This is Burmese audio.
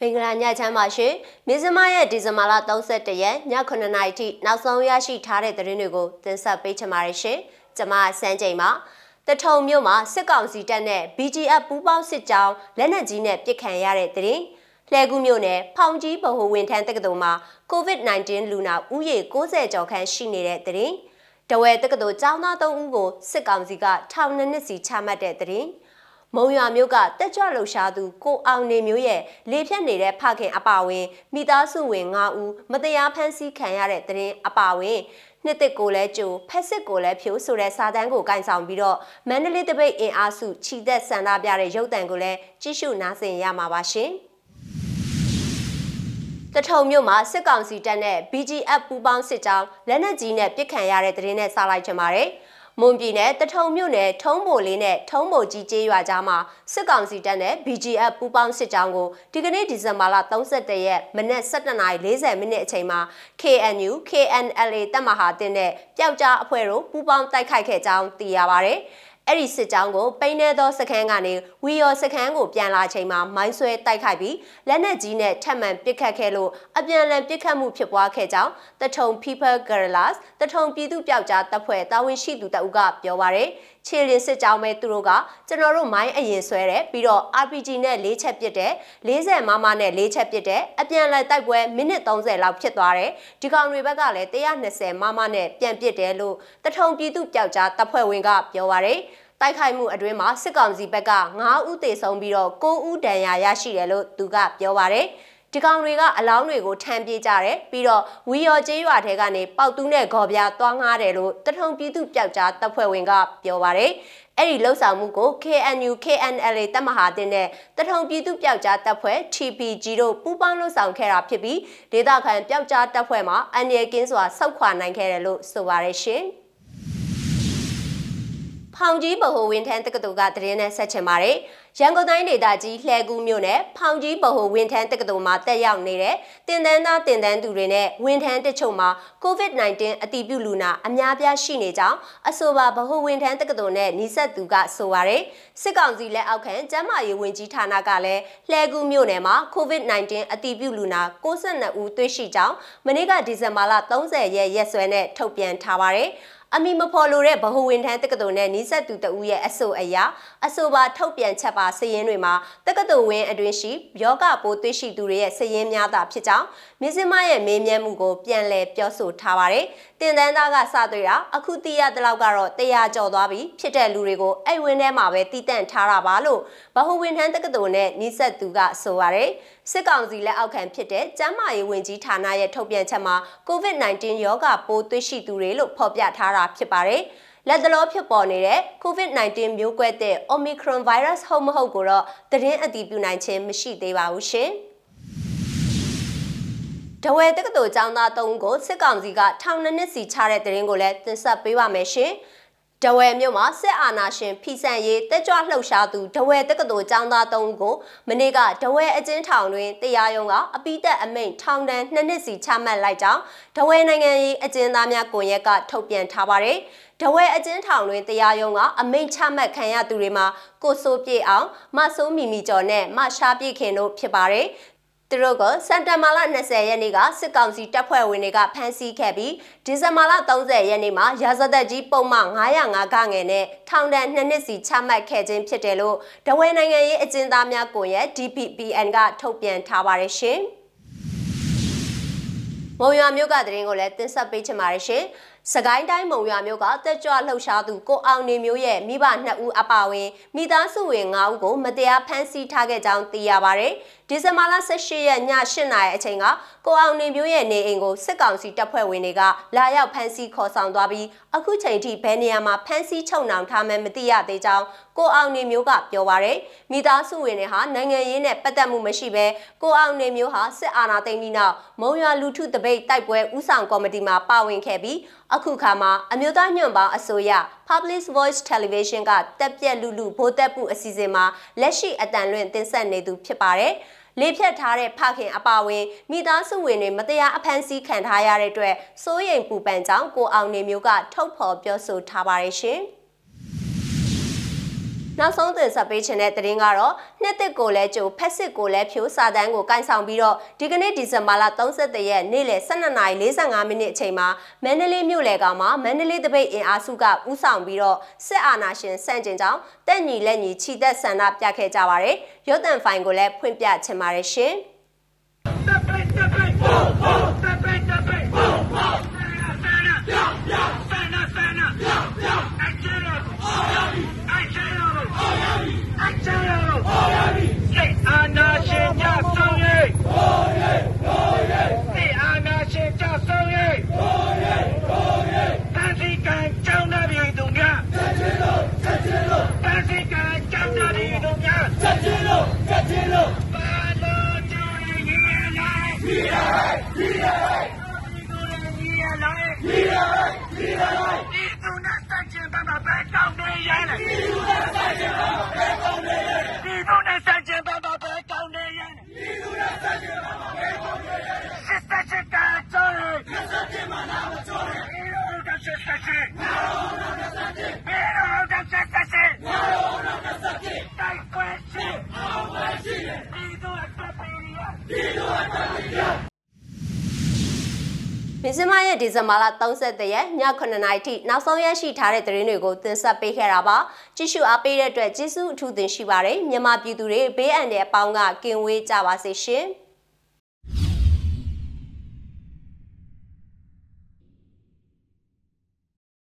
မင်္ဂလာညချမ်းပါရှင်မြစမရဲ့ဒီဇင်ဘာလ31ရက်ည9:00နာရီထိနောက်ဆုံးရရှိထားတဲ့သတင်းတွေကိုတင်ဆက်ပေးချင်ပါတယ်ရှင်ကျွန်မစန်းချိန်ပါတထုံမြို့မှာစစ်ကောင်စီတပ်နဲ့ BGF ပူးပေါင်းစစ်ကြောင်းလက်နက်ကြီးနဲ့ပစ်ခံရတဲ့သတင်းလှဲကူးမြို့နယ်ဖောင်ကြီးဗဟိုဝင်ထမ်းတက္ကသိုလ်မှာ COVID-19 လူနာဦးရေ60ကျော်ခန့်ရှိနေတဲ့သတင်းတဝဲတက္ကသိုလ်ကျောင်းသား3ဦးကိုစစ်ကောင်စီကထောင်နှစ်နှစ်စီချမှတ်တဲ့သတင်း မုံရွာမြို့ကတက်ကြွလှုပ်ရှားသူကိုအောင်နေမျိုးရဲ့လေဖြတ်နေတဲ့ဖခင်အပါဝင်မိသားစုဝင်9ဦးမတရားဖမ်းဆီးခံရတဲ့တဲ့အပါဝင်နှစ်သက်ကိုလည်းကြိုဖက်စစ်ကိုလည်းဖြိုးဆိုတဲ့စာတန်းကိုကင်ဆောင်ပြီးတော့မန္တလေးတပိတ်အင်အားစုခြိသက်ဆန္ဒပြတဲ့ရုပ်တံကိုလည်းကြည့်ရှုနားဆင်ရမှာပါရှင်တထုံမြို့မှာစစ်ကောင်စီတပ်နဲ့ BGF ပူးပေါင်းစစ်ကြောင်းလက်နက်ကြီးနဲ့ပစ်ခံရတဲ့တဲ့ရင်နဲ့စလိုက်ချင်ပါတယ်။ မွန်ပြည်နယ်တထုံမြို့နယ်ထုံးမိုလေးနဲ့ထုံးမိုကြီးကျေးရွာကြားမှာစစ်ကောင်စီတပ်နဲ့ BGF ပူးပေါင်းစစ်ကြောင်းကိုဒီကနေ့ဒီဇင်ဘာလ31ရက်မနက်7:40မိနစ်အချိန်မှာ KNU KNLA တပ်မဟာတင်နဲ့ပျောက်ကြားအဖွဲ့တို့ပူးပေါင်းတိုက်ခိုက်ခဲ့ကြောင်းသိရပါဗျ။ အဲ့ဒီစစ်ကြောင်းကိုပိန်းနေသောစခန်းကနေဝီယော်စခန်းကိုပြန်လာချိန်မှာမိုင်းဆွဲတိုက်ခိုက်ပြီးလက်နက်ကြီးနဲ့ထပ်မံပစ်ခတ်ခဲ့လို့အပြန်အလှန်ပစ်ခတ်မှုဖြစ်ပွားခဲ့ကြောင်းတထုံ People Guerrillas တထုံပြည်သူ့ပျောက်ကြားတပ်ဖွဲ့တာဝန်ရှိသူတအုပ်ကပြောပါရယ် ခြေလင်းစစ်ကြောင်းပဲသူတို့ကကျွန်တော်တို့မိုင်းအရင်ဆွဲတယ်ပြီးတော့ RPG နဲ့၄ချက်ပစ်တယ်40မမနဲ့၄ချက်ပစ်တယ်အပြန်အလှန်တိုက်ပွဲမိနစ်30လောက်ဖြစ်သွားတယ်ဒီကောင်တွေဘက်ကလည်း120မမနဲ့ပြန်ပစ်တယ်လို့တထုံပြည်သူ့ပျောက်ကြားတပ်ဖွဲ့ဝင်ကပြောပါရယ်တိုက်ခိုက်မှုအတွင်းမှာစစ်ကောင်စီဘက်က9ဦးသေဆုံးပြီးတော့9ဦးဒဏ်ရာရရှိတယ်လို့သူကပြောပါရယ် ဒီကောင်တွေကအလောင်းတွေကိုထမ်းပြေးကြတယ်ပြီးတော့ဝီယော်ကျေးရွာထဲကနေပေါက်တူးနဲ့ဂေါ်ပြားသွားငားတယ်လို့တထုံပြည်သူပျောက်ကြားတပ်ဖွဲ့ဝင်ကပြောပါရယ်အဲ့ဒီလှုပ်ဆောင်မှုကို KNU KNLA တပ်မဟာတင်နဲ့တထုံပြည်သူပျောက်ကြားတပ်ဖွဲ့ TPG တို့ပူးပေါင်းလှုပ်ဆောင်ခဲ့တာဖြစ်ပြီးဒေသခံပျောက်ကြားတပ်ဖွဲ့မှအန်ရကင်းစွာစောက်ခွာနိုင်ခဲ့တယ်လို့ဆိုပါရရှင်။ ဖောင်ကြီးဗဟိုဝင်းထန်းတက္ကသိုလ်ကသတင်းနဲ့ဆက်ချင်ပါတယ်။ရန်ကုန်တိုင်းဒေသကြီးလှဲကူးမြို့နယ်ဖောင်ကြီးဗဟိုဝင်းထန်းတက္ကသိုလ်မှာတက်ရောက်နေတဲ့တင်တန်းသားတင်တန်းသူတွေနဲ့ဝင်းထန်းတချို့မှာ COVID-19 အတည်ပြုလူနာအများပြားရှိနေကြောင်းအဆိုပါဗဟိုဝင်းထန်းတက္ကသိုလ်နဲ့နှိဆက်သူကဆိုပါရယ်စစ်ကောင်စီလက်အောက်ခံကျန်းမာရေးဝန်ကြီးဌာနကလည်းလှဲကူးမြို့နယ်မှာ COVID-19 အတည်ပြုလူနာ62ဦးတွေ့ရှိကြောင်းမနေ့ကဒီဇင်ဘာလ30ရက်ရက်စွဲနဲ့ထုတ်ပြန်ထားပါရယ် အမိမဖော်လို့တဲ့ဗဟိုဝန်ထမ်းတက္ကသိုလ်နဲ့နီးစပ်သူတဦးရဲ့အဆိုအရအဆိုပါထုတ်ပြန်ချက်ပါစည်ရင်းတွေမှာတက္ကသိုလ်ဝင်းအတွင်းရှိယောဂပိုးသွေးရှိသူတွေရဲ့စည်ရင်းများတာဖြစ်ကြောင်းမြစမရဲ့မေးမြန်းမှုကိုပြန်လည်ပြောဆိုထားပါတယ်။တင်တန်းသားကစသွေးတာအခုတရတလောက်ကတော့တရားကျော်သွားပြီဖြစ်တဲ့လူတွေကိုအဲ့ဝင်းထဲမှာပဲတည်တံ့ထားတာပါလို့ဗဟိုဝန်ထမ်းတက္ကသိုလ်နဲ့နီးစပ်သူကဆိုပါတယ်။စစ်ကောင်စီလက်အောက်ခံဖြစ်တဲ့ကျန်းမာရေးဝန်ကြီးဌာနရဲ့ထုတ်ပြန်ချက်မှာ COVID-19 ရောဂါပိုးသွေးရှိသူတွေလို့ဖော်ပြထားတာဖြစ်ပါတယ်။လက်တလောဖြစ်ပေါ်နေတဲ့ COVID-19 မျိုးကွဲတဲ့ Omicron virus ဟုတ်မဟုတ်ကိုတော့သတင်းအတည်ပြုနိုင်ခြင်းမရှိသေးပါဘူးရှင်။တဝဲတက္ကသိုလ်ကျောင်းသား၃ဦးကိုစစ်ကောင်စီကထောင်နှစ်စီချတဲ့တဲ့ရင်ကိုလည်းတင်ဆက်ပေးပါမယ်ရှင်။ ဒဝဲမြို့မှာစစ်အာဏာရှင်ဖီဆန်ရေးတက်ကြွလှုပ်ရှားသူဒဝဲတက္ကသိုလ်ကျောင်းသား၃ဦးကိုမနေ့ကဒဝဲအကျဉ်းထောင်တွင်တရားရုံးကအပိသက်အမိန့်ထောင်ဒဏ်နှစ်နှစ်စီချမှတ်လိုက်ကြောင်းဒဝဲနိုင်ငံရေးအကျဉ်းသားများကွန်ရက်ကထုတ်ပြန်ထားပါတယ်။ဒဝဲအကျဉ်းထောင်တွင်တရားရုံးကအမိန့်ချမှတ်ခံရသူတွေမှာကိုစိုးပြေအောင်မဆိုးမီမီကျော်နဲ့မရှားပြေခင်တို့ဖြစ်ပါတယ် သူတို့ကစက်တဘာလ20ရက်နေ့ကစစ်ကောင်စီတပ်ဖွဲ့ဝင်တွေကဖမ်းဆီးခဲ့ပြီးဒီဇင်ဘာလ30ရက်နေ့မှာရာဇသက်ကြီးပုံမှန်905ကငယ်နဲ့ထောင်ဒဏ်2နှစ်စီချမှတ်ခဲ့ခြင်းဖြစ်တယ်လို့ဒဝဲနိုင်ငံရေးအကျဉ်းသားများကွန်ရက် DPPN ကထုတ်ပြန်ထားပါတယ်ရှင်။မုံရွာမြို့ကတရင်ကိုလည်းတင်ဆက်ပေးချင်ပါတယ်ရှင်။စကိုင်းတိုင်းမုံရွာမြို့ကတက်ကြွလှုပ်ရှားသူကိုအောင်နေမျိုးရဲ့မိဘနှစ်ဦးအပါအဝင်မိသားစုဝင်၅ဦးကိုမတရားဖမ်းဆီးထားခဲ့ကြောင်းသိရပါဗျ။ ဒီဇင်ဘာလ18ရက်ည8နာရီအချိန်ကကိုအောင်နေမျိုးရဲ့နေအိမ်ကိုစစ်ကောင်စီတပ်ဖွဲ့ဝင်တွေကလာရောက်ဖမ်းဆီးခေါ်ဆောင်သွားပြီးအခုချိန်ထိဘယ်နေရာမှာဖမ်းဆီးချုပ်နှောင်ထားမှန်းမသိရသေးကြောင်းကိုအောင်နေမျိုးကပြောပါရယ်မိသားစုဝင်တွေဟာနိုင်ငံရေးနဲ့ပတ်သက်မှုမရှိဘဲကိုအောင်နေမျိုးဟာစစ်အာဏာသိမ်းပြီးနောက်မုံရွာလူထုတပိတ်တိုက်ပွဲဥဆောင်ကော်မတီမှာပါဝင်ခဲ့ပြီးအခုခါမှာအမျိုးသားညွန့်ပေါင်းအစိုးရ Public Voice Television ကတက်ပြက်လူလူဗိုလ်တပ်မှုအစီအစဉ်မှာလက်ရှိအတန်လွင့်တင်ဆက်နေသူဖြစ်ပါတယ်။ လေဖြတ်ထားတဲ့ဖခင်အပါဝင်မိသားစုဝင်တွေမတရားအဖမ်းဆီးခံထားရတဲ့အတွက်စိုးရိမ်ပူပန်ကြောင်းကိုအောင်နေမျိုးကထုတ်ဖော်ပြောဆိုထားပါတယ်ရှင်။ နောက်ဆုံးတင်ဆက်ပေးခြင်းတဲ့သတင်းကတော့နှစ်သက်ကိုလည်းကြိုဖက်စစ်ကိုလည်းဖြိုးစာတန်းကိုကန်ဆောင်ပြီးတော့ဒီကနေ့ဒီဇင်ဘာလ31ရက်နေ့လယ်12:45မိနစ်အချိန်မှာမန္တလေးမြို့လယ်ကောင်မှာမန္တလေးတပိတ်အင်အားစုကဥဆောင်ပြီးတော့စစ်အာဏာရှင်စန့်ကျင်ကြောင်းတက်ညီလက်ညီခြိသက်ဆန္ဒပြခဲ့ကြပါတယ်။ရုပ်သံဖိုင်ကိုလည်းဖွင့်ပြချင်ပါတယ်ရှင်။ မင်းစမရဲ့ဒီဇင်ဘာလ31ရက်ည9:00နာရီထိနောက်ဆုံးရရှိထားတဲ့သတင်းတွေကိုတင်ဆက်ပေးခဲ့တာပါကြည့်ရှုအားပေးတဲ့အတွက်ကျေးဇူးအထူးတင်ရှိပါတယ်မြန်မာပြည်သူတွေဘေးအန္တရာယ်အပေါင်းကကင်ဝေးကြပါစေရှင်